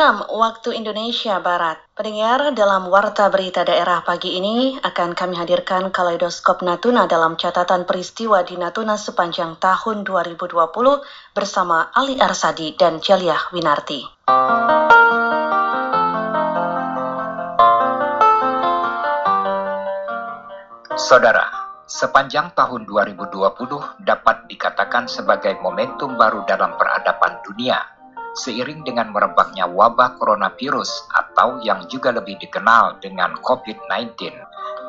6 waktu Indonesia Barat. Pendengar, dalam Warta Berita Daerah pagi ini akan kami hadirkan kaleidoskop Natuna dalam catatan peristiwa di Natuna sepanjang tahun 2020 bersama Ali Arsadi dan Jaliah Winarti. Saudara, sepanjang tahun 2020 dapat dikatakan sebagai momentum baru dalam peradaban dunia seiring dengan merebaknya wabah coronavirus atau yang juga lebih dikenal dengan COVID-19.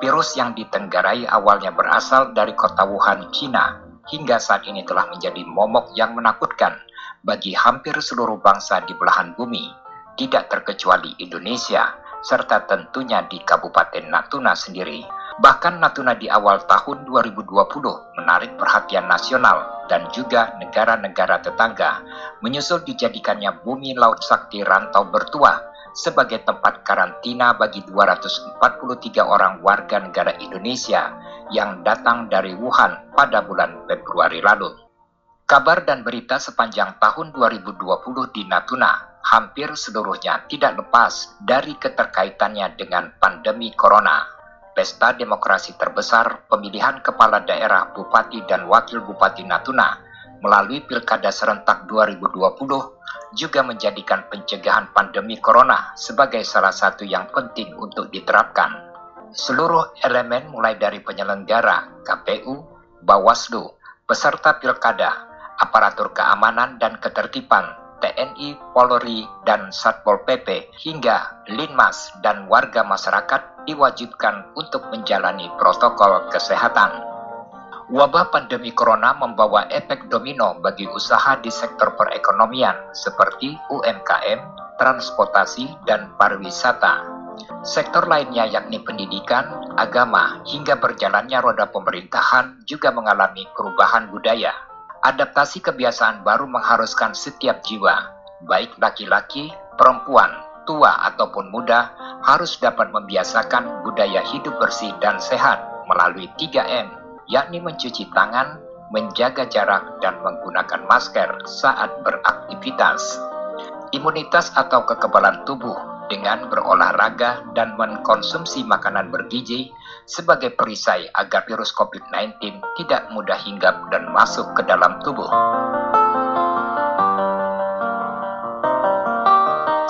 Virus yang ditenggarai awalnya berasal dari kota Wuhan, China, hingga saat ini telah menjadi momok yang menakutkan bagi hampir seluruh bangsa di belahan bumi, tidak terkecuali Indonesia, serta tentunya di Kabupaten Natuna sendiri. Bahkan Natuna di awal tahun 2020 menarik perhatian nasional dan juga negara-negara tetangga menyusul dijadikannya bumi laut sakti rantau bertuah sebagai tempat karantina bagi 243 orang warga negara Indonesia yang datang dari Wuhan pada bulan Februari lalu. Kabar dan berita sepanjang tahun 2020 di Natuna hampir seluruhnya tidak lepas dari keterkaitannya dengan pandemi corona pesta demokrasi terbesar pemilihan kepala daerah Bupati dan Wakil Bupati Natuna melalui Pilkada serentak 2020 juga menjadikan pencegahan pandemi corona sebagai salah satu yang penting untuk diterapkan. Seluruh elemen mulai dari penyelenggara, KPU, Bawaslu, peserta pilkada, aparatur keamanan dan ketertiban, TNI, Polri, dan Satpol PP hingga Linmas dan warga masyarakat diwajibkan untuk menjalani protokol kesehatan. Wabah pandemi corona membawa efek domino bagi usaha di sektor perekonomian seperti UMKM, transportasi, dan pariwisata. Sektor lainnya yakni pendidikan, agama, hingga berjalannya roda pemerintahan juga mengalami perubahan budaya. Adaptasi kebiasaan baru mengharuskan setiap jiwa, baik laki-laki, perempuan, tua ataupun muda, harus dapat membiasakan budaya hidup bersih dan sehat melalui 3M, yakni mencuci tangan, menjaga jarak, dan menggunakan masker saat beraktivitas. Imunitas atau kekebalan tubuh dengan berolahraga dan mengkonsumsi makanan bergizi sebagai perisai agar virus COVID-19 tidak mudah hinggap dan masuk ke dalam tubuh.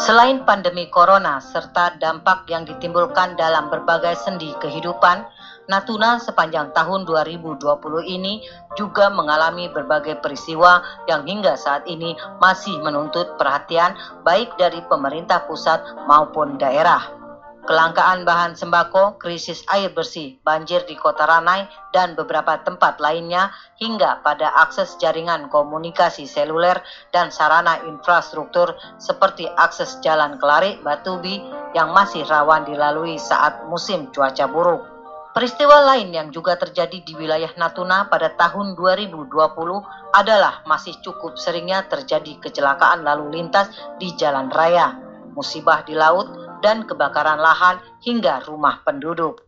Selain pandemi corona serta dampak yang ditimbulkan dalam berbagai sendi kehidupan, Natuna sepanjang tahun 2020 ini juga mengalami berbagai peristiwa yang hingga saat ini masih menuntut perhatian baik dari pemerintah pusat maupun daerah kelangkaan bahan sembako, krisis air bersih, banjir di kota Ranai, dan beberapa tempat lainnya hingga pada akses jaringan komunikasi seluler dan sarana infrastruktur seperti akses jalan Kelari, Batubi yang masih rawan dilalui saat musim cuaca buruk. Peristiwa lain yang juga terjadi di wilayah Natuna pada tahun 2020 adalah masih cukup seringnya terjadi kecelakaan lalu lintas di jalan raya, musibah di laut, dan kebakaran lahan hingga rumah penduduk.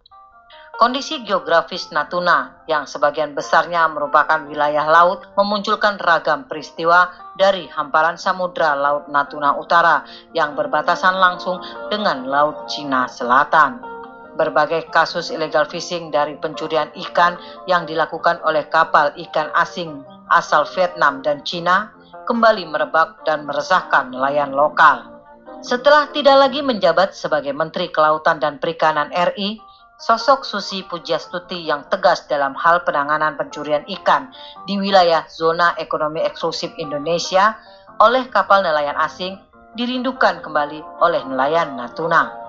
Kondisi geografis Natuna yang sebagian besarnya merupakan wilayah laut memunculkan ragam peristiwa dari hamparan samudra Laut Natuna Utara yang berbatasan langsung dengan Laut Cina Selatan. Berbagai kasus illegal fishing dari pencurian ikan yang dilakukan oleh kapal ikan asing asal Vietnam dan Cina kembali merebak dan meresahkan nelayan lokal. Setelah tidak lagi menjabat sebagai Menteri Kelautan dan Perikanan RI, sosok Susi Pujastuti yang tegas dalam hal penanganan pencurian ikan di wilayah zona ekonomi eksklusif Indonesia oleh kapal nelayan asing dirindukan kembali oleh nelayan Natuna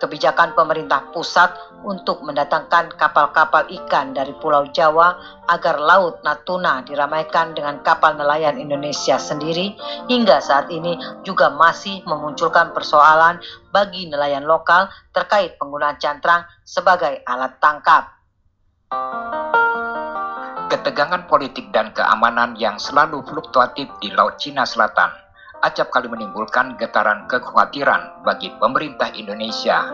kebijakan pemerintah pusat untuk mendatangkan kapal-kapal ikan dari Pulau Jawa agar Laut Natuna diramaikan dengan kapal nelayan Indonesia sendiri hingga saat ini juga masih memunculkan persoalan bagi nelayan lokal terkait penggunaan cantrang sebagai alat tangkap. Ketegangan politik dan keamanan yang selalu fluktuatif di Laut Cina Selatan acap kali menimbulkan getaran kekhawatiran bagi pemerintah Indonesia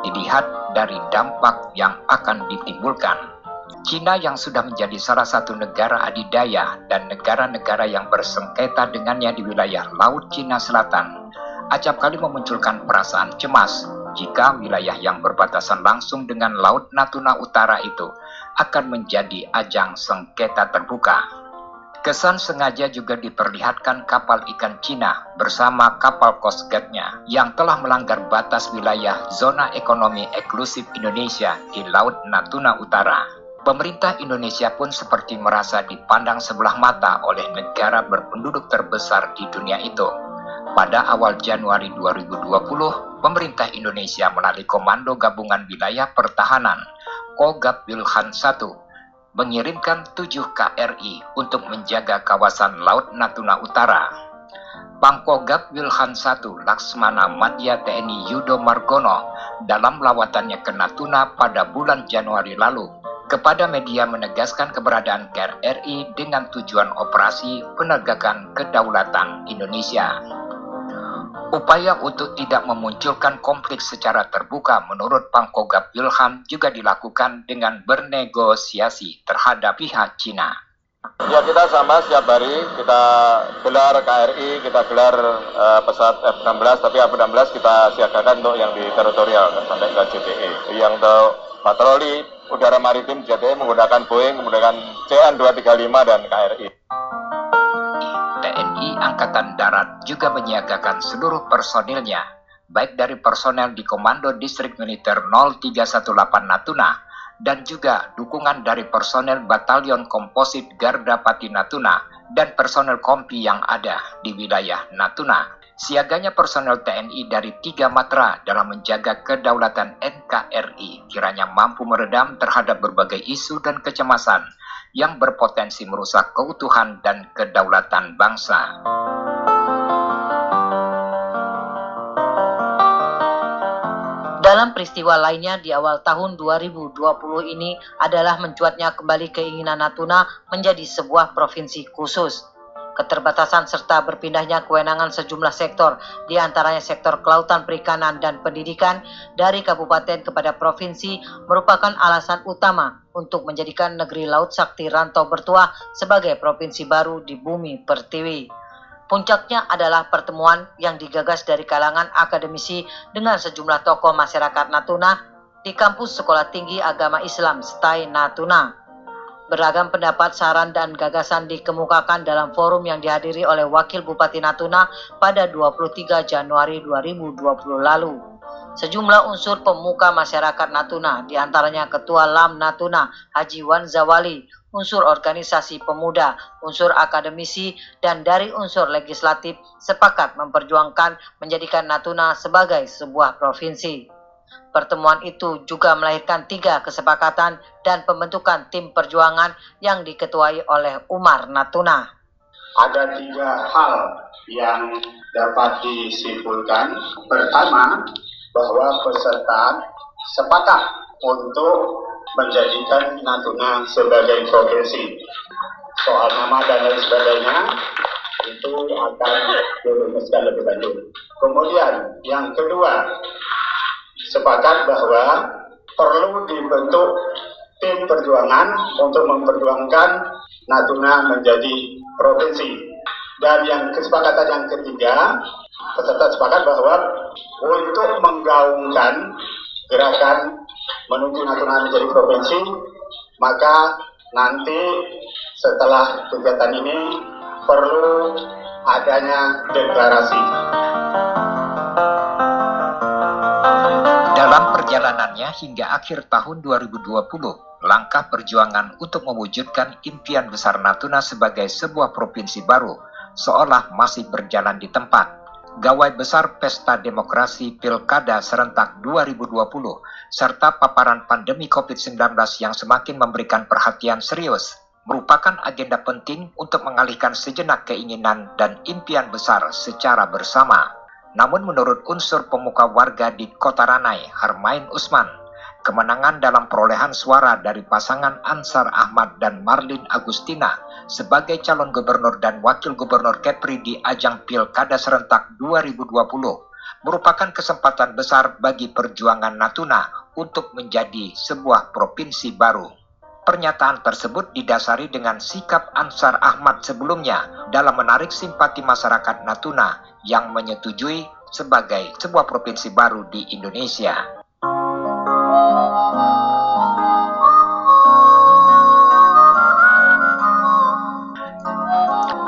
dilihat dari dampak yang akan ditimbulkan. China yang sudah menjadi salah satu negara adidaya dan negara-negara yang bersengketa dengannya di wilayah Laut Cina Selatan acap kali memunculkan perasaan cemas jika wilayah yang berbatasan langsung dengan Laut Natuna Utara itu akan menjadi ajang sengketa terbuka. Kesan sengaja juga diperlihatkan kapal ikan Cina bersama kapal Coast Guard-nya yang telah melanggar batas wilayah zona ekonomi eksklusif Indonesia di Laut Natuna Utara. Pemerintah Indonesia pun seperti merasa dipandang sebelah mata oleh negara berpenduduk terbesar di dunia itu. Pada awal Januari 2020, pemerintah Indonesia melalui Komando Gabungan Wilayah Pertahanan Kogab Wilhan 1 mengirimkan 7 KRI untuk menjaga kawasan Laut Natuna Utara. Pangkogap Wilhan I Laksmana Madya TNI Yudo Margono dalam lawatannya ke Natuna pada bulan Januari lalu kepada media menegaskan keberadaan KRI dengan tujuan operasi penegakan kedaulatan Indonesia. Upaya untuk tidak memunculkan konflik secara terbuka menurut Pangkogap Wilhan juga dilakukan dengan bernegosiasi terhadap pihak Cina. Ya kita sama setiap hari kita gelar KRI, kita gelar uh, pesawat F-16, tapi F-16 kita siagakan untuk yang di teritorial sampai ke JTE. Yang untuk patroli udara maritim JTE menggunakan Boeing, menggunakan CN-235 dan KRI. Angkatan Darat juga menyiagakan seluruh personilnya, baik dari personel di Komando Distrik Militer 0318 Natuna dan juga dukungan dari personel Batalion Komposit Garda Pati Natuna dan personel kompi yang ada di wilayah Natuna. Siaganya personel TNI dari tiga matra dalam menjaga kedaulatan NKRI kiranya mampu meredam terhadap berbagai isu dan kecemasan yang berpotensi merusak keutuhan dan kedaulatan bangsa. Dalam peristiwa lainnya di awal tahun 2020 ini adalah mencuatnya kembali keinginan Natuna menjadi sebuah provinsi khusus keterbatasan serta berpindahnya kewenangan sejumlah sektor, di antaranya sektor kelautan perikanan dan pendidikan dari kabupaten kepada provinsi merupakan alasan utama untuk menjadikan negeri Laut Sakti Rantau Bertuah sebagai provinsi baru di bumi pertiwi. Puncaknya adalah pertemuan yang digagas dari kalangan akademisi dengan sejumlah tokoh masyarakat Natuna di kampus Sekolah Tinggi Agama Islam Stai Natuna. Beragam pendapat, saran, dan gagasan dikemukakan dalam forum yang dihadiri oleh Wakil Bupati Natuna pada 23 Januari 2020 lalu. Sejumlah unsur pemuka masyarakat Natuna, di antaranya Ketua LAM Natuna, Haji Wan Zawali, unsur organisasi pemuda, unsur akademisi, dan dari unsur legislatif sepakat memperjuangkan menjadikan Natuna sebagai sebuah provinsi. Pertemuan itu juga melahirkan tiga kesepakatan dan pembentukan tim perjuangan yang diketuai oleh Umar Natuna. Ada tiga hal yang dapat disimpulkan. Pertama, bahwa peserta sepakat untuk menjadikan Natuna sebagai provinsi. Soal nama dan lain sebagainya itu akan dirumuskan lebih lanjut. Kemudian yang kedua, sepakat bahwa perlu dibentuk tim perjuangan untuk memperjuangkan Natuna menjadi provinsi. Dan yang kesepakatan yang ketiga, peserta sepakat bahwa untuk menggaungkan gerakan menuju Natuna menjadi provinsi, maka nanti setelah kegiatan ini perlu adanya deklarasi. Perjalanannya hingga akhir tahun 2020, langkah perjuangan untuk mewujudkan impian besar Natuna sebagai sebuah provinsi baru seolah masih berjalan di tempat. Gawai besar Pesta Demokrasi Pilkada Serentak 2020 serta paparan pandemi COVID-19 yang semakin memberikan perhatian serius merupakan agenda penting untuk mengalihkan sejenak keinginan dan impian besar secara bersama. Namun menurut unsur pemuka warga di Kota Ranai, Harmain Usman, kemenangan dalam perolehan suara dari pasangan Ansar Ahmad dan Marlin Agustina sebagai calon gubernur dan wakil gubernur Kepri di ajang Pilkada Serentak 2020 merupakan kesempatan besar bagi perjuangan Natuna untuk menjadi sebuah provinsi baru. Pernyataan tersebut didasari dengan sikap Ansar Ahmad sebelumnya dalam menarik simpati masyarakat Natuna yang menyetujui sebagai sebuah provinsi baru di Indonesia.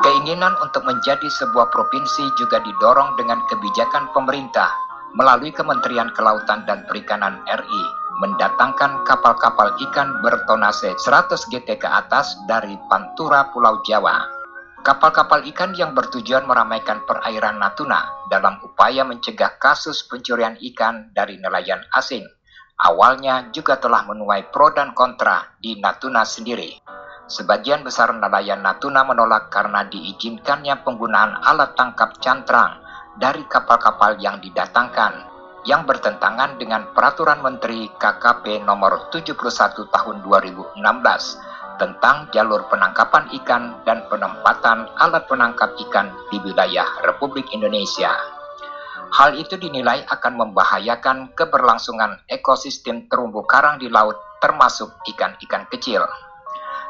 Keinginan untuk menjadi sebuah provinsi juga didorong dengan kebijakan pemerintah melalui Kementerian Kelautan dan Perikanan RI mendatangkan kapal-kapal ikan bertonase 100 GT ke atas dari Pantura Pulau Jawa. Kapal-kapal ikan yang bertujuan meramaikan perairan Natuna dalam upaya mencegah kasus pencurian ikan dari nelayan asing. Awalnya juga telah menuai pro dan kontra di Natuna sendiri. Sebagian besar nelayan Natuna menolak karena diizinkannya penggunaan alat tangkap cantrang dari kapal-kapal yang didatangkan yang bertentangan dengan Peraturan Menteri KKP nomor 71 tahun 2016 tentang jalur penangkapan ikan dan penempatan alat penangkap ikan di wilayah Republik Indonesia. Hal itu dinilai akan membahayakan keberlangsungan ekosistem terumbu karang di laut termasuk ikan-ikan kecil.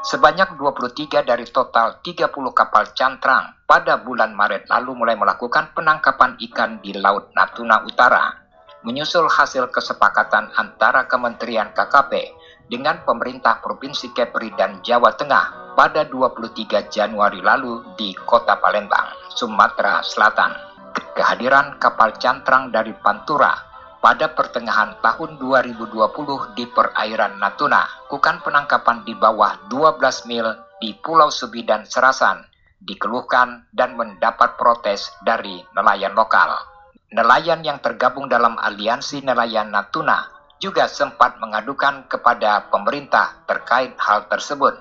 Sebanyak 23 dari total 30 kapal cantrang pada bulan Maret lalu mulai melakukan penangkapan ikan di Laut Natuna Utara. Menyusul hasil kesepakatan antara Kementerian KKP dengan pemerintah Provinsi Kepri dan Jawa Tengah pada 23 Januari lalu di Kota Palembang, Sumatera Selatan. Kehadiran kapal cantrang dari Pantura pada pertengahan tahun 2020 di perairan Natuna, kukan penangkapan di bawah 12 mil di Pulau Subi dan Serasan dikeluhkan dan mendapat protes dari nelayan lokal. Nelayan yang tergabung dalam aliansi nelayan Natuna juga sempat mengadukan kepada pemerintah terkait hal tersebut.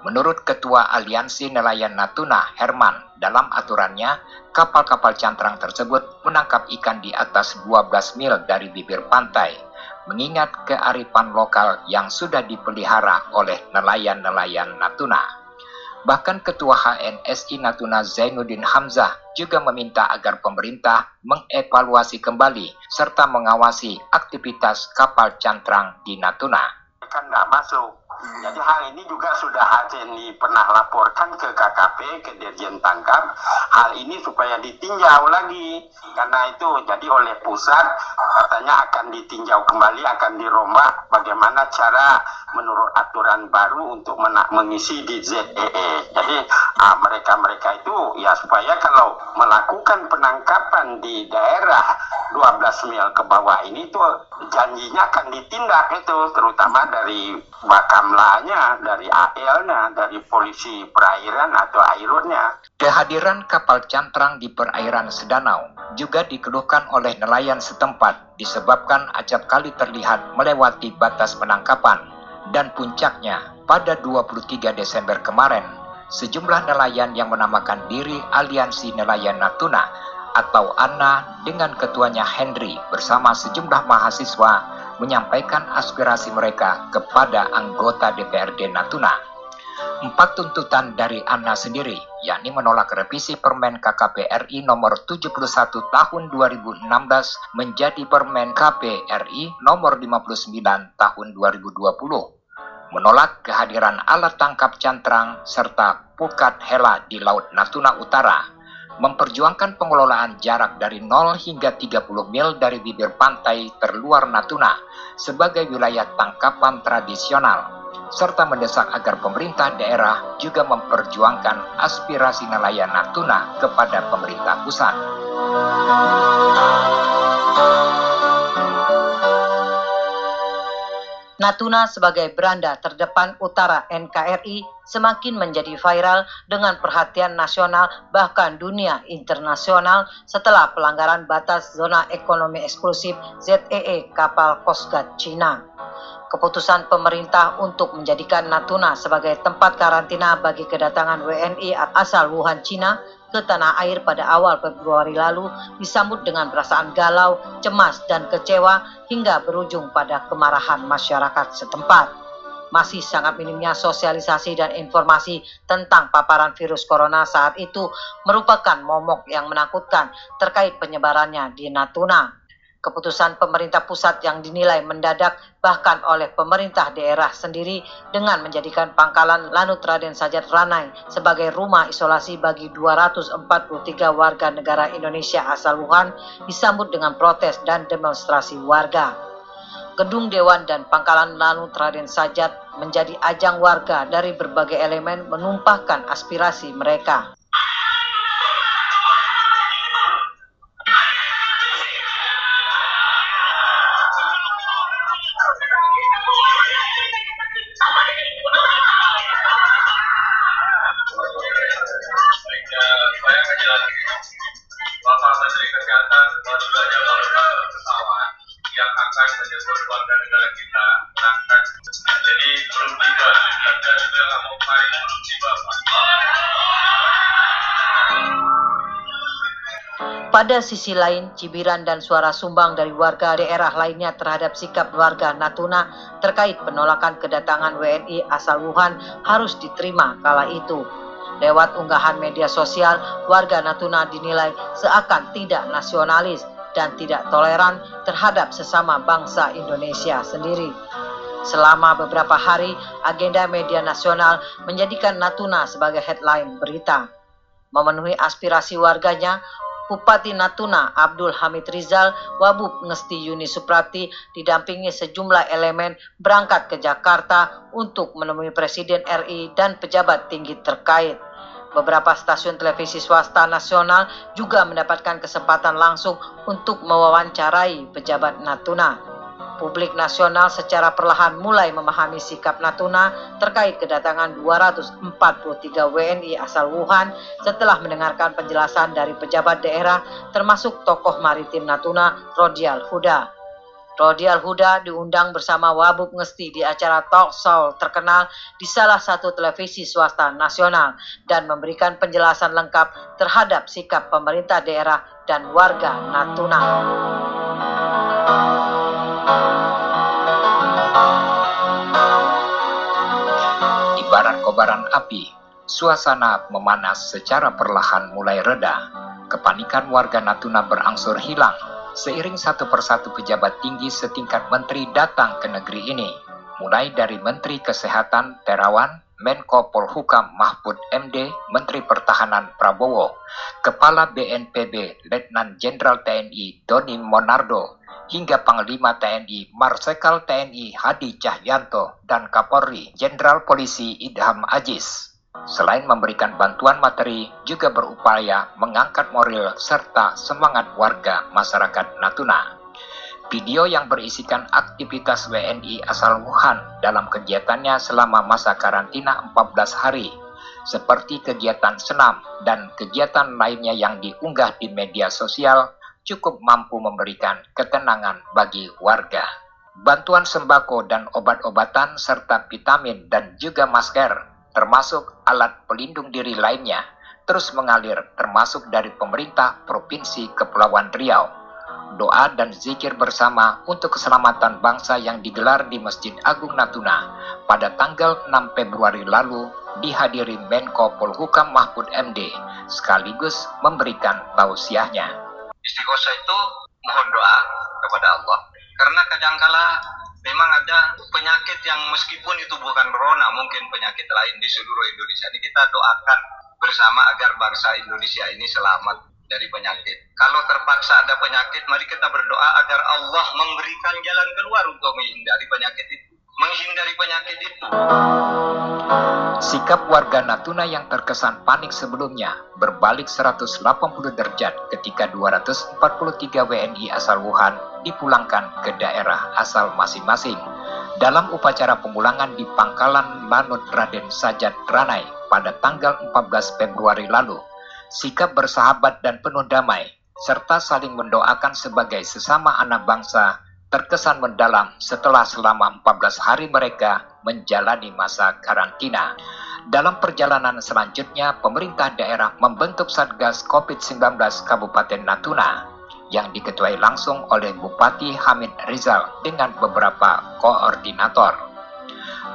Menurut Ketua Aliansi Nelayan Natuna, Herman, dalam aturannya, kapal-kapal cantrang tersebut menangkap ikan di atas 12 mil dari bibir pantai, mengingat kearifan lokal yang sudah dipelihara oleh nelayan-nelayan Natuna. Bahkan Ketua HNSI Natuna Zainuddin Hamzah juga meminta agar pemerintah mengevaluasi kembali serta mengawasi aktivitas kapal cantrang di Natuna. Kan masuk jadi hal ini juga sudah Hajeni pernah laporkan ke KKP, ke Dirjen Tangkap, hal ini supaya ditinjau lagi. Karena itu jadi oleh pusat katanya akan ditinjau kembali, akan dirombak bagaimana cara menurut aturan baru untuk mengisi di ZEE. Jadi ah, mereka-mereka itu ya supaya kalau melakukan penangkapan di daerah 12 mil ke bawah ini tuh janjinya akan ditindak itu terutama dari bakam Amlanya, dari AL-nya, dari polisi perairan atau airutnya. Kehadiran kapal cantrang di perairan Sedanau juga dikeluhkan oleh nelayan setempat disebabkan acap kali terlihat melewati batas penangkapan dan puncaknya pada 23 Desember kemarin sejumlah nelayan yang menamakan diri Aliansi Nelayan Natuna atau ANA dengan ketuanya Henry bersama sejumlah mahasiswa menyampaikan aspirasi mereka kepada anggota DPRD Natuna. Empat tuntutan dari ANA sendiri, yakni menolak revisi Permen KKP RI nomor 71 tahun 2016 menjadi Permen KPRI nomor 59 tahun 2020, menolak kehadiran alat tangkap cantrang serta pukat hela di Laut Natuna Utara, memperjuangkan pengelolaan jarak dari 0 hingga 30 mil dari bibir pantai terluar Natuna sebagai wilayah tangkapan tradisional, serta mendesak agar pemerintah daerah juga memperjuangkan aspirasi nelayan Natuna kepada pemerintah pusat. Natuna sebagai beranda terdepan utara NKRI semakin menjadi viral dengan perhatian nasional bahkan dunia internasional setelah pelanggaran batas zona ekonomi eksklusif ZEE kapal Coast Guard Cina. Keputusan pemerintah untuk menjadikan Natuna sebagai tempat karantina bagi kedatangan WNI asal Wuhan, Cina ke tanah air pada awal Februari lalu disambut dengan perasaan galau, cemas, dan kecewa hingga berujung pada kemarahan masyarakat setempat. Masih sangat minimnya sosialisasi dan informasi tentang paparan virus corona saat itu merupakan momok yang menakutkan terkait penyebarannya di Natuna. Keputusan pemerintah pusat yang dinilai mendadak bahkan oleh pemerintah daerah sendiri dengan menjadikan pangkalan Lanut Raden Sajat Ranai sebagai rumah isolasi bagi 243 warga negara Indonesia asal Wuhan disambut dengan protes dan demonstrasi warga. Gedung Dewan dan Pangkalan Lanut Raden Sajat menjadi ajang warga dari berbagai elemen menumpahkan aspirasi mereka. Pada sisi lain, cibiran dan suara sumbang dari warga daerah lainnya terhadap sikap warga Natuna terkait penolakan kedatangan WNI asal Wuhan harus diterima kala itu. Lewat unggahan media sosial, warga Natuna dinilai seakan tidak nasionalis dan tidak toleran terhadap sesama bangsa Indonesia sendiri. Selama beberapa hari, agenda media nasional menjadikan Natuna sebagai headline berita. Memenuhi aspirasi warganya, Bupati Natuna Abdul Hamid Rizal, Wabub Ngesti Yuni Suprati didampingi sejumlah elemen berangkat ke Jakarta untuk menemui Presiden RI dan pejabat tinggi terkait. Beberapa stasiun televisi swasta nasional juga mendapatkan kesempatan langsung untuk mewawancarai pejabat Natuna publik nasional secara perlahan mulai memahami sikap Natuna terkait kedatangan 243 WNI asal Wuhan setelah mendengarkan penjelasan dari pejabat daerah termasuk tokoh maritim Natuna Rodial Huda. Rodial Huda diundang bersama Wabub Ngesti di acara talk show terkenal di salah satu televisi swasta nasional dan memberikan penjelasan lengkap terhadap sikap pemerintah daerah dan warga Natuna. Ibarat kobaran api, suasana memanas secara perlahan mulai reda. Kepanikan warga Natuna berangsur hilang seiring satu persatu pejabat tinggi setingkat menteri datang ke negeri ini. Mulai dari Menteri Kesehatan Terawan, Menko Polhukam Mahfud MD, Menteri Pertahanan Prabowo, Kepala BNPB Letnan Jenderal TNI Doni Monardo, hingga Panglima TNI Marsikal TNI Hadi Cahyanto dan Kapolri Jenderal Polisi Idham Ajis. Selain memberikan bantuan materi, juga berupaya mengangkat moral serta semangat warga masyarakat Natuna. Video yang berisikan aktivitas WNI asal Wuhan dalam kegiatannya selama masa karantina 14 hari, seperti kegiatan senam dan kegiatan lainnya yang diunggah di media sosial cukup mampu memberikan ketenangan bagi warga. Bantuan sembako dan obat-obatan serta vitamin dan juga masker, termasuk alat pelindung diri lainnya, terus mengalir termasuk dari pemerintah Provinsi Kepulauan Riau. Doa dan zikir bersama untuk keselamatan bangsa yang digelar di Masjid Agung Natuna pada tanggal 6 Februari lalu dihadiri Menko Polhukam Mahfud MD sekaligus memberikan tausiahnya istighosah itu mohon doa kepada Allah karena kadangkala memang ada penyakit yang meskipun itu bukan corona mungkin penyakit lain di seluruh Indonesia ini kita doakan bersama agar bangsa Indonesia ini selamat dari penyakit. Kalau terpaksa ada penyakit, mari kita berdoa agar Allah memberikan jalan keluar untuk menghindari penyakit itu. Menghindari penyakit itu. Sikap warga Natuna yang terkesan panik sebelumnya berbalik 180 derajat ketika 243 WNI asal Wuhan dipulangkan ke daerah asal masing-masing dalam upacara pemulangan di Pangkalan Lanut Raden Sajat Ranai pada tanggal 14 Februari lalu. Sikap bersahabat dan penuh damai serta saling mendoakan sebagai sesama anak bangsa terkesan mendalam setelah selama 14 hari mereka menjalani masa karantina. Dalam perjalanan selanjutnya, pemerintah daerah membentuk Satgas COVID-19 Kabupaten Natuna yang diketuai langsung oleh Bupati Hamid Rizal dengan beberapa koordinator.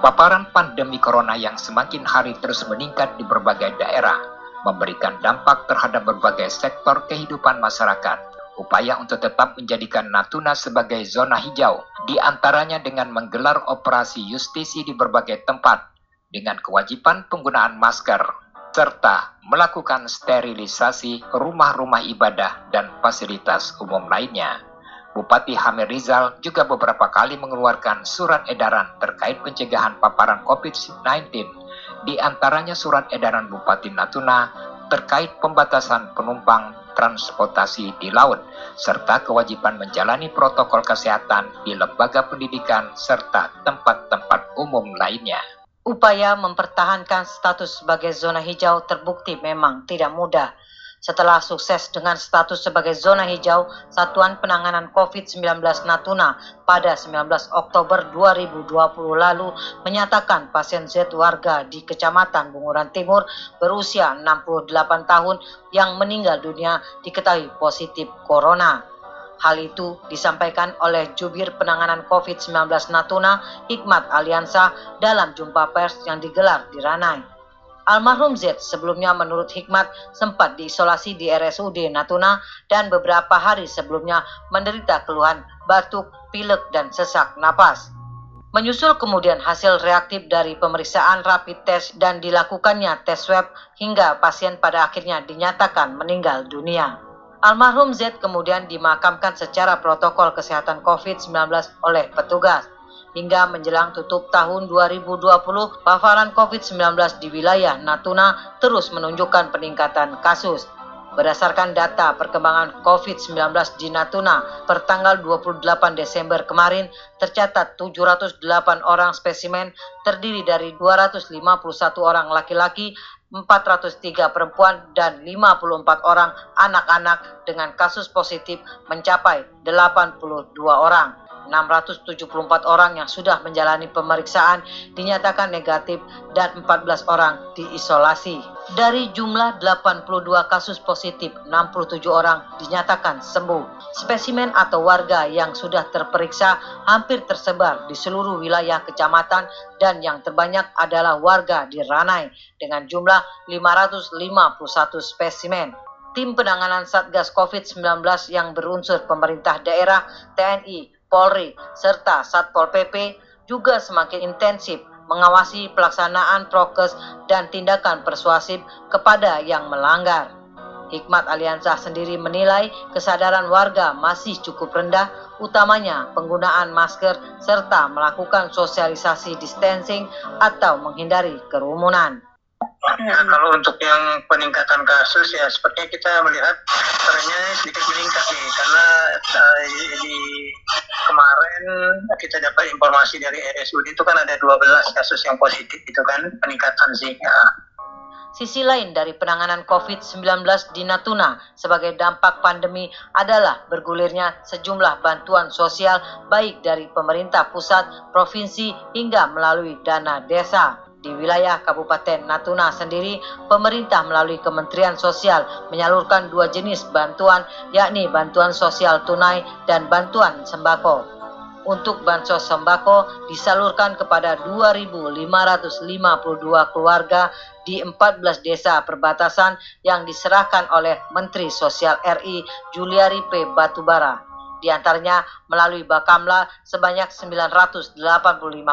Paparan pandemi corona yang semakin hari terus meningkat di berbagai daerah memberikan dampak terhadap berbagai sektor kehidupan masyarakat upaya untuk tetap menjadikan Natuna sebagai zona hijau, di antaranya dengan menggelar operasi justisi di berbagai tempat, dengan kewajiban penggunaan masker, serta melakukan sterilisasi rumah-rumah ibadah dan fasilitas umum lainnya. Bupati Hamir Rizal juga beberapa kali mengeluarkan surat edaran terkait pencegahan paparan COVID-19, di antaranya surat edaran Bupati Natuna terkait pembatasan penumpang transportasi di laut, serta kewajiban menjalani protokol kesehatan di lembaga pendidikan serta tempat-tempat umum lainnya. Upaya mempertahankan status sebagai zona hijau terbukti memang tidak mudah. Setelah sukses dengan status sebagai zona hijau, Satuan Penanganan COVID-19 Natuna pada 19 Oktober 2020 lalu menyatakan pasien Z warga di Kecamatan Bunguran Timur berusia 68 tahun yang meninggal dunia diketahui positif corona. Hal itu disampaikan oleh Jubir Penanganan COVID-19 Natuna, Hikmat Aliansa, dalam jumpa pers yang digelar di Ranai. Almarhum Z sebelumnya menurut Hikmat sempat diisolasi di RSUD Natuna dan beberapa hari sebelumnya menderita keluhan batuk, pilek, dan sesak napas. Menyusul kemudian hasil reaktif dari pemeriksaan rapid test dan dilakukannya tes swab hingga pasien pada akhirnya dinyatakan meninggal dunia. Almarhum Z kemudian dimakamkan secara protokol kesehatan COVID-19 oleh petugas hingga menjelang tutup tahun 2020, paparan COVID-19 di wilayah Natuna terus menunjukkan peningkatan kasus. Berdasarkan data perkembangan COVID-19 di Natuna per tanggal 28 Desember kemarin tercatat 708 orang spesimen terdiri dari 251 orang laki-laki, 403 perempuan dan 54 orang anak-anak dengan kasus positif mencapai 82 orang. 674 orang yang sudah menjalani pemeriksaan dinyatakan negatif dan 14 orang diisolasi. Dari jumlah 82 kasus positif, 67 orang dinyatakan sembuh. Spesimen atau warga yang sudah terperiksa hampir tersebar di seluruh wilayah kecamatan dan yang terbanyak adalah warga di Ranai dengan jumlah 551 spesimen tim penanganan Satgas COVID-19 yang berunsur pemerintah daerah, TNI, Polri, serta Satpol PP juga semakin intensif mengawasi pelaksanaan prokes dan tindakan persuasif kepada yang melanggar. Hikmat Aliansah sendiri menilai kesadaran warga masih cukup rendah, utamanya penggunaan masker serta melakukan sosialisasi distancing atau menghindari kerumunan. Ya, kalau untuk yang peningkatan kasus ya sepertinya kita melihat trennya sedikit meningkat nih karena uh, di kemarin kita dapat informasi dari RSUD itu kan ada 12 kasus yang positif itu kan peningkatan sih ya. Sisi lain dari penanganan COVID-19 di Natuna sebagai dampak pandemi adalah bergulirnya sejumlah bantuan sosial baik dari pemerintah pusat, provinsi hingga melalui dana desa. Di wilayah Kabupaten Natuna sendiri, pemerintah melalui Kementerian Sosial menyalurkan dua jenis bantuan, yakni bantuan sosial tunai dan bantuan sembako. Untuk bansos sembako disalurkan kepada 2.552 keluarga di 14 desa perbatasan yang diserahkan oleh Menteri Sosial RI Juliari P. Batubara. Di antaranya melalui Bakamla sebanyak 985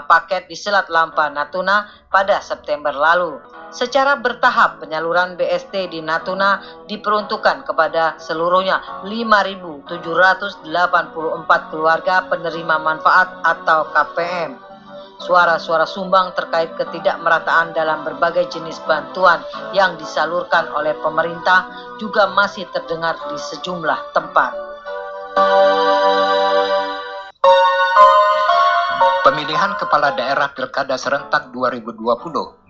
paket di Selat Lampa, Natuna pada September lalu. Secara bertahap penyaluran BST di Natuna diperuntukkan kepada seluruhnya 5.784 keluarga penerima manfaat atau KPM. Suara-suara sumbang terkait ketidakmerataan dalam berbagai jenis bantuan yang disalurkan oleh pemerintah juga masih terdengar di sejumlah tempat. Pemilihan kepala daerah Pilkada serentak 2020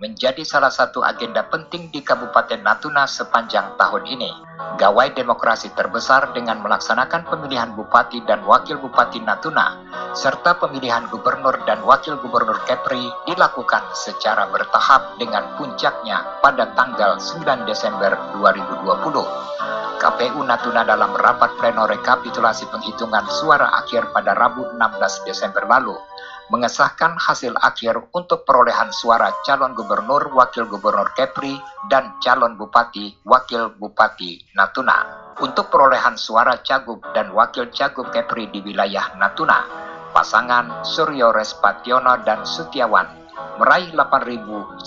menjadi salah satu agenda penting di Kabupaten Natuna sepanjang tahun ini. Gawai demokrasi terbesar dengan melaksanakan pemilihan bupati dan wakil bupati Natuna, serta pemilihan gubernur dan wakil gubernur Kepri dilakukan secara bertahap dengan puncaknya pada tanggal 9 Desember 2020. KPU Natuna dalam rapat pleno rekapitulasi penghitungan suara akhir pada Rabu 16 Desember lalu mengesahkan hasil akhir untuk perolehan suara calon gubernur, wakil gubernur Kepri, dan calon bupati, wakil bupati Natuna. Untuk perolehan suara Cagup dan Wakil Cagup Kepri di wilayah Natuna, pasangan Suryo Respationo dan Sutiawan meraih 8.164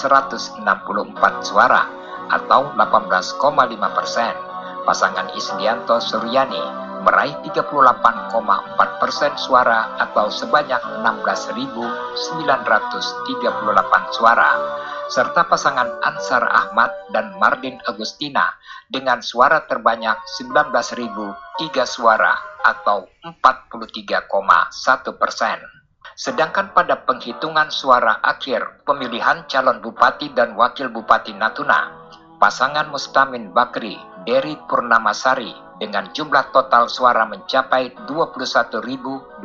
suara atau 18,5 persen. Pasangan Isdianto Suryani meraih 38,4 persen suara atau sebanyak 16.938 suara serta pasangan Ansar Ahmad dan Mardin Agustina dengan suara terbanyak 19.003 suara atau 43,1 persen. Sedangkan pada penghitungan suara akhir pemilihan calon bupati dan wakil bupati Natuna, pasangan Mustamin Bakri, Dery Purnamasari dengan jumlah total suara mencapai 21.253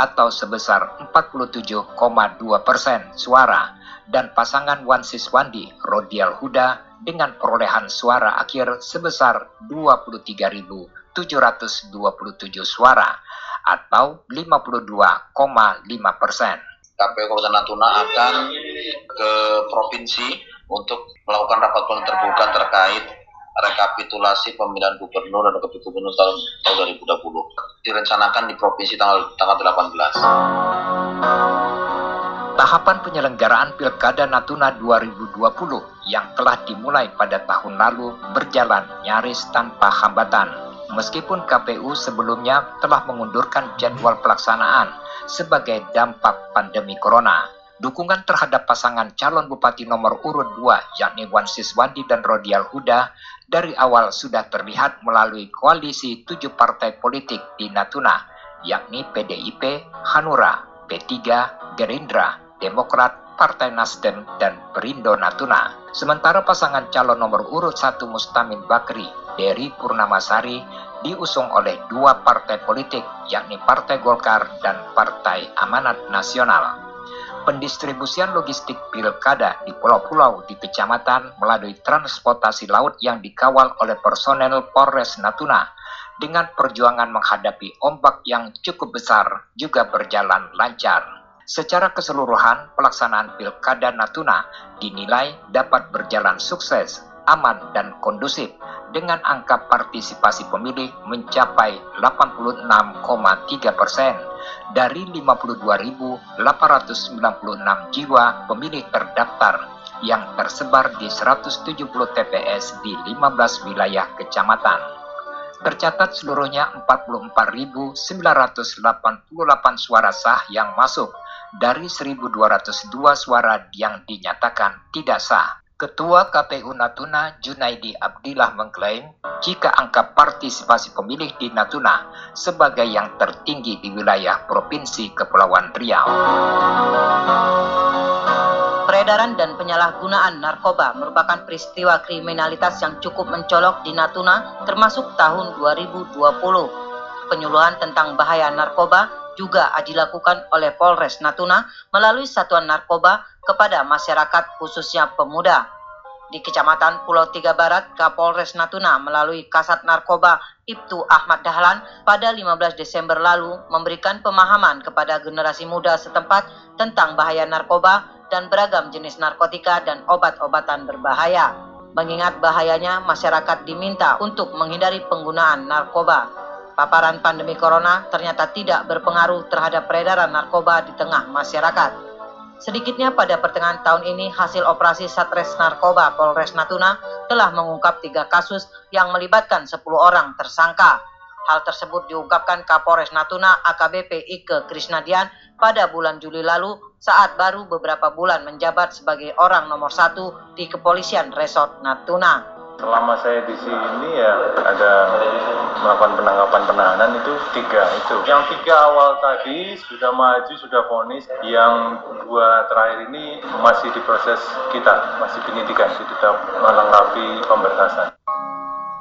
atau sebesar 47,2 persen suara dan pasangan Wan Siswandi Rodial Huda dengan perolehan suara akhir sebesar 23.727 suara atau 52,5 persen. KPU Kabupaten Natuna akan ke provinsi untuk melakukan rapat pleno terbuka terkait rekapitulasi pemilihan gubernur dan wakil gubernur tahun, tahun 2020 direncanakan di provinsi tanggal tanggal 18. Tahapan penyelenggaraan Pilkada Natuna 2020 yang telah dimulai pada tahun lalu berjalan nyaris tanpa hambatan. Meskipun KPU sebelumnya telah mengundurkan jadwal pelaksanaan sebagai dampak pandemi corona, dukungan terhadap pasangan calon bupati nomor urut 2 yakni Wan Siswandi dan Rodial Huda dari awal sudah terlihat melalui koalisi tujuh partai politik di Natuna, yakni PDIP, Hanura, P3, Gerindra, Demokrat, Partai Nasdem, dan Perindo Natuna. Sementara pasangan calon nomor urut satu Mustamin Bakri, Dery Purnamasari, diusung oleh dua partai politik, yakni Partai Golkar dan Partai Amanat Nasional pendistribusian logistik pilkada di pulau-pulau di kecamatan melalui transportasi laut yang dikawal oleh personel Polres Natuna dengan perjuangan menghadapi ombak yang cukup besar juga berjalan lancar. Secara keseluruhan, pelaksanaan Pilkada Natuna dinilai dapat berjalan sukses, aman, dan kondusif dengan angka partisipasi pemilih mencapai 86,3 persen dari 52.896 jiwa pemilih terdaftar yang tersebar di 170 TPS di 15 wilayah kecamatan. Tercatat seluruhnya 44.988 suara sah yang masuk dari 1.202 suara yang dinyatakan tidak sah. Ketua KPU Natuna Junaidi Abdillah mengklaim jika angka partisipasi pemilih di Natuna sebagai yang tertinggi di wilayah Provinsi Kepulauan Riau. Peredaran dan penyalahgunaan narkoba merupakan peristiwa kriminalitas yang cukup mencolok di Natuna termasuk tahun 2020. Penyuluhan tentang bahaya narkoba juga dilakukan oleh Polres Natuna melalui Satuan Narkoba kepada masyarakat khususnya pemuda. Di Kecamatan Pulau Tiga Barat, Kapolres Natuna melalui Kasat Narkoba Ibtu Ahmad Dahlan pada 15 Desember lalu memberikan pemahaman kepada generasi muda setempat tentang bahaya narkoba dan beragam jenis narkotika dan obat-obatan berbahaya. Mengingat bahayanya, masyarakat diminta untuk menghindari penggunaan narkoba. Paparan pandemi corona ternyata tidak berpengaruh terhadap peredaran narkoba di tengah masyarakat. Sedikitnya pada pertengahan tahun ini, hasil operasi Satres Narkoba Polres Natuna telah mengungkap tiga kasus yang melibatkan 10 orang tersangka. Hal tersebut diungkapkan Kapolres Natuna AKBP Ike Krisnadian pada bulan Juli lalu saat baru beberapa bulan menjabat sebagai orang nomor satu di kepolisian Resort Natuna selama saya di sini ya ada melakukan penangkapan penahanan itu tiga itu. Yang tiga awal tadi sudah maju sudah vonis. Yang dua terakhir ini masih di proses kita masih penyidikan kita melengkapi pemberkasan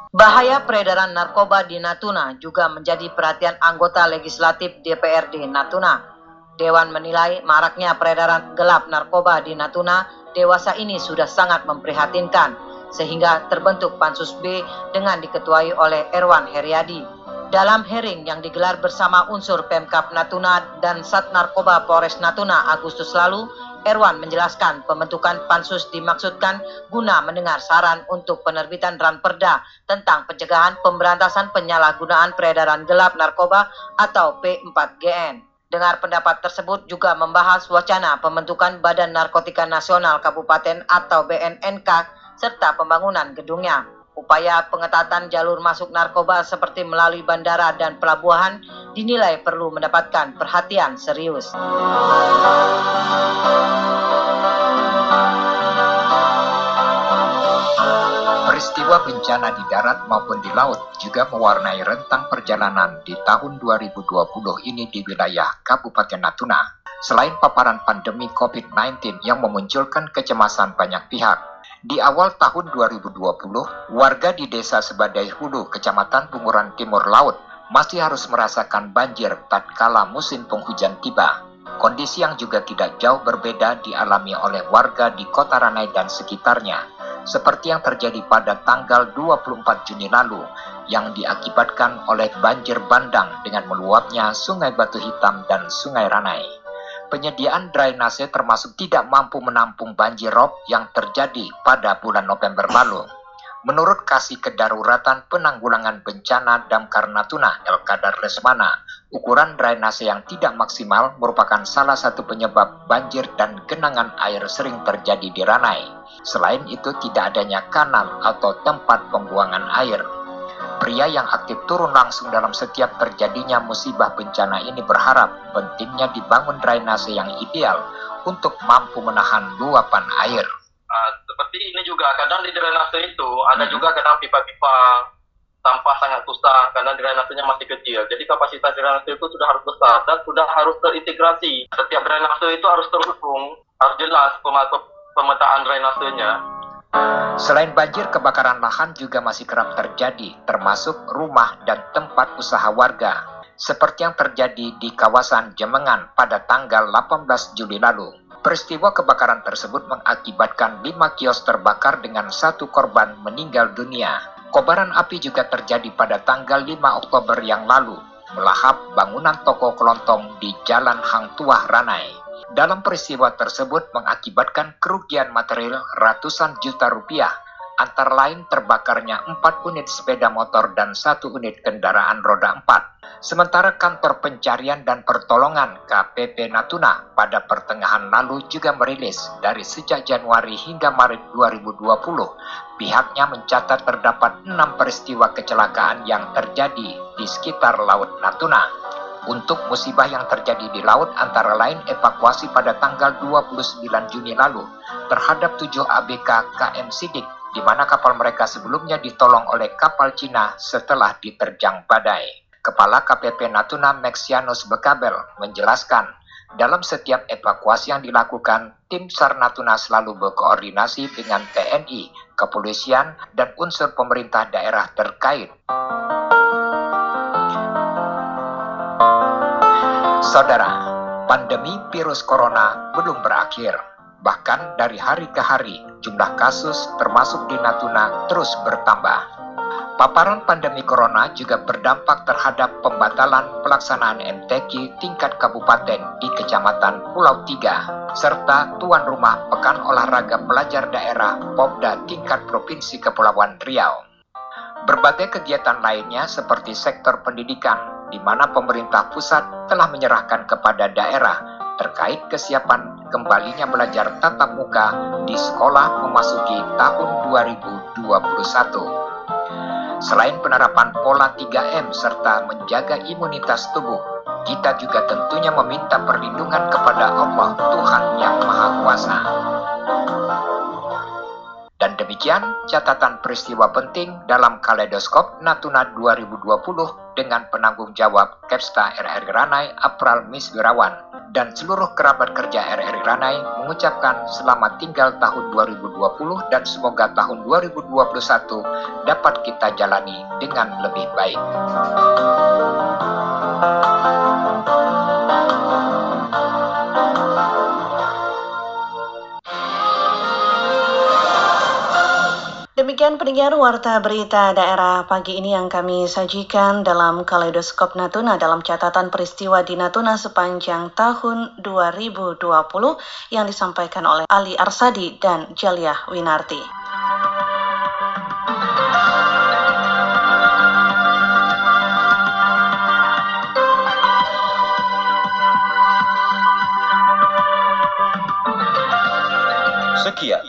Bahaya peredaran narkoba di Natuna juga menjadi perhatian anggota legislatif DPRD Natuna. Dewan menilai maraknya peredaran gelap narkoba di Natuna dewasa ini sudah sangat memprihatinkan sehingga terbentuk Pansus B dengan diketuai oleh Erwan Heriadi. Dalam hearing yang digelar bersama unsur Pemkap Natuna dan Sat Narkoba Polres Natuna Agustus lalu, Erwan menjelaskan pembentukan pansus dimaksudkan guna mendengar saran untuk penerbitan ranperda tentang pencegahan pemberantasan penyalahgunaan peredaran gelap narkoba atau P4GN. Dengar pendapat tersebut juga membahas wacana pembentukan Badan Narkotika Nasional Kabupaten atau BNNK serta pembangunan gedungnya. Upaya pengetatan jalur masuk narkoba seperti melalui bandara dan pelabuhan dinilai perlu mendapatkan perhatian serius. Peristiwa bencana di darat maupun di laut juga mewarnai rentang perjalanan di tahun 2020 ini di wilayah Kabupaten Natuna. Selain paparan pandemi COVID-19 yang memunculkan kecemasan banyak pihak, di awal tahun 2020, warga di desa Sebadai Hulu, Kecamatan Bunguran Timur Laut, masih harus merasakan banjir tatkala musim penghujan tiba. Kondisi yang juga tidak jauh berbeda dialami oleh warga di Kota Ranai dan sekitarnya, seperti yang terjadi pada tanggal 24 Juni lalu, yang diakibatkan oleh banjir bandang dengan meluapnya Sungai Batu Hitam dan Sungai Ranai penyediaan drainase termasuk tidak mampu menampung banjir rob yang terjadi pada bulan November lalu. Menurut Kasih Kedaruratan Penanggulangan Bencana Damkar Natuna El Kadar Lesmana, ukuran drainase yang tidak maksimal merupakan salah satu penyebab banjir dan genangan air sering terjadi di Ranai. Selain itu tidak adanya kanal atau tempat pembuangan air. Pria yang aktif turun langsung dalam setiap terjadinya musibah bencana ini berharap pentingnya dibangun drainase yang ideal untuk mampu menahan luapan air. Uh, seperti ini juga kadang di drainase itu ada hmm. juga kadang pipa-pipa sampah sangat susah karena drainasenya masih kecil. Jadi kapasitas drainase itu sudah harus besar dan sudah harus terintegrasi. Setiap drainase itu harus terhubung, harus jelas pemetaan drainasenya Selain banjir, kebakaran lahan juga masih kerap terjadi, termasuk rumah dan tempat usaha warga, seperti yang terjadi di kawasan Jemengan pada tanggal 18 Juli lalu. Peristiwa kebakaran tersebut mengakibatkan lima kios terbakar dengan satu korban meninggal dunia. Kobaran api juga terjadi pada tanggal 5 Oktober yang lalu, melahap bangunan toko kelontong di Jalan Hang Tuah Ranai dalam peristiwa tersebut mengakibatkan kerugian material ratusan juta rupiah, antara lain terbakarnya 4 unit sepeda motor dan satu unit kendaraan roda 4. Sementara kantor pencarian dan pertolongan KPP Natuna pada pertengahan lalu juga merilis dari sejak Januari hingga Maret 2020, pihaknya mencatat terdapat enam peristiwa kecelakaan yang terjadi di sekitar Laut Natuna untuk musibah yang terjadi di laut antara lain evakuasi pada tanggal 29 Juni lalu terhadap 7 ABK KM Sidik di mana kapal mereka sebelumnya ditolong oleh kapal Cina setelah diterjang badai. Kepala KPP Natuna Maxianus Bekabel menjelaskan, dalam setiap evakuasi yang dilakukan, tim SAR Natuna selalu berkoordinasi dengan TNI, kepolisian, dan unsur pemerintah daerah terkait. Saudara, pandemi virus corona belum berakhir. Bahkan dari hari ke hari, jumlah kasus termasuk di Natuna terus bertambah. Paparan pandemi corona juga berdampak terhadap pembatalan pelaksanaan MTQ tingkat kabupaten di Kecamatan Pulau Tiga, serta tuan rumah Pekan Olahraga Pelajar Daerah Popda tingkat Provinsi Kepulauan Riau. Berbagai kegiatan lainnya seperti sektor pendidikan, di mana pemerintah pusat telah menyerahkan kepada daerah terkait kesiapan kembalinya belajar tatap muka di sekolah memasuki tahun 2021. Selain penerapan pola 3M serta menjaga imunitas tubuh, kita juga tentunya meminta perlindungan kepada Allah Tuhan Yang Maha Kuasa. Dan demikian catatan peristiwa penting dalam kaleidoskop Natuna 2020 dengan penanggung jawab Kepsta RRI Ranai Apral Miswirawan dan seluruh kerabat kerja RRI Ranai mengucapkan selamat tinggal tahun 2020 dan semoga tahun 2021 dapat kita jalani dengan lebih baik. Dan pendengar Warta Berita Daerah pagi ini yang kami sajikan dalam Kaleidoskop Natuna dalam catatan peristiwa di Natuna sepanjang tahun 2020 yang disampaikan oleh Ali Arsadi dan Jaliah Winarti. Sekian